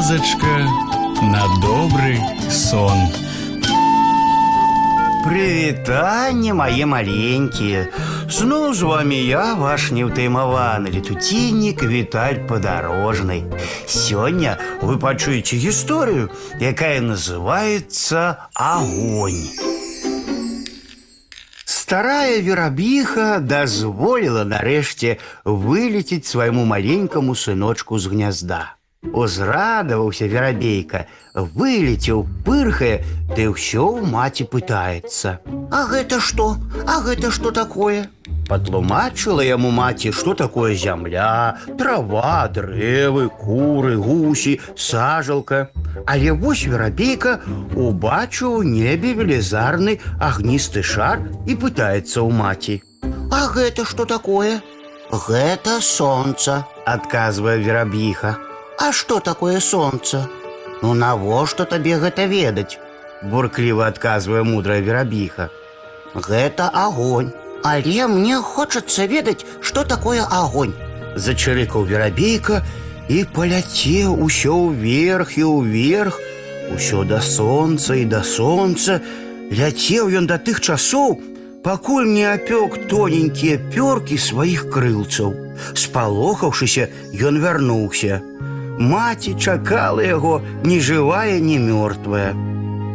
казачка на добрый сон. Прывітанне мае маленькія Зноў з вами я ваш неўтаймаваны летуціннік Віталь падарожнай Сёння вы пачуеце гісторыю, якая называецца агонь Старая верабіха дазволіла нарэшце вылеціць свайму маленькаму сыночку з гнязда. Узрадаваўся верабейка, вылецеў, пырхае, ды ўсё ў маці пытаецца. А гэта што? А гэта што такое? Патлумачыла яму маці, што такое зямля, трава, дрэвы, куры, гусі, сажалка. Але вось верабейка убачыў у небе велізарны агністы шар і пытаецца ў маці. А гэта што такое? Гэта сонца, адказвае верабіха. А што такое сонца? Ну навошта табе гэта ведаць? Буркліва адказвае мудрая верабіха. Гэта агонь. Але мне хочацца ведаць, што такое агонь. Зачырыкаў верабейка і паляцеў усё ўверх і ўверх, усё да сонца і да сонца. Ляцеў ён да тых часоў, пакуль не апёк тоненькія пёркі сваіх крылцаў. Спалохаўшыся, ён вярнуўся. Маці чакала яго ні жывая, ні мёртвая.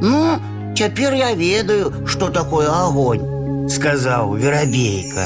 Ну, цяпер я ведаю, што такое агонь, сказаў верабейка.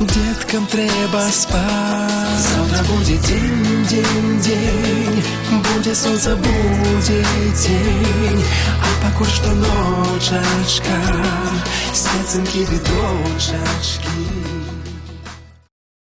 деткам треба спать. Завтра будет день, день, день, будет солнце, будет день, а покуль что ночечка, светинки, видочечки.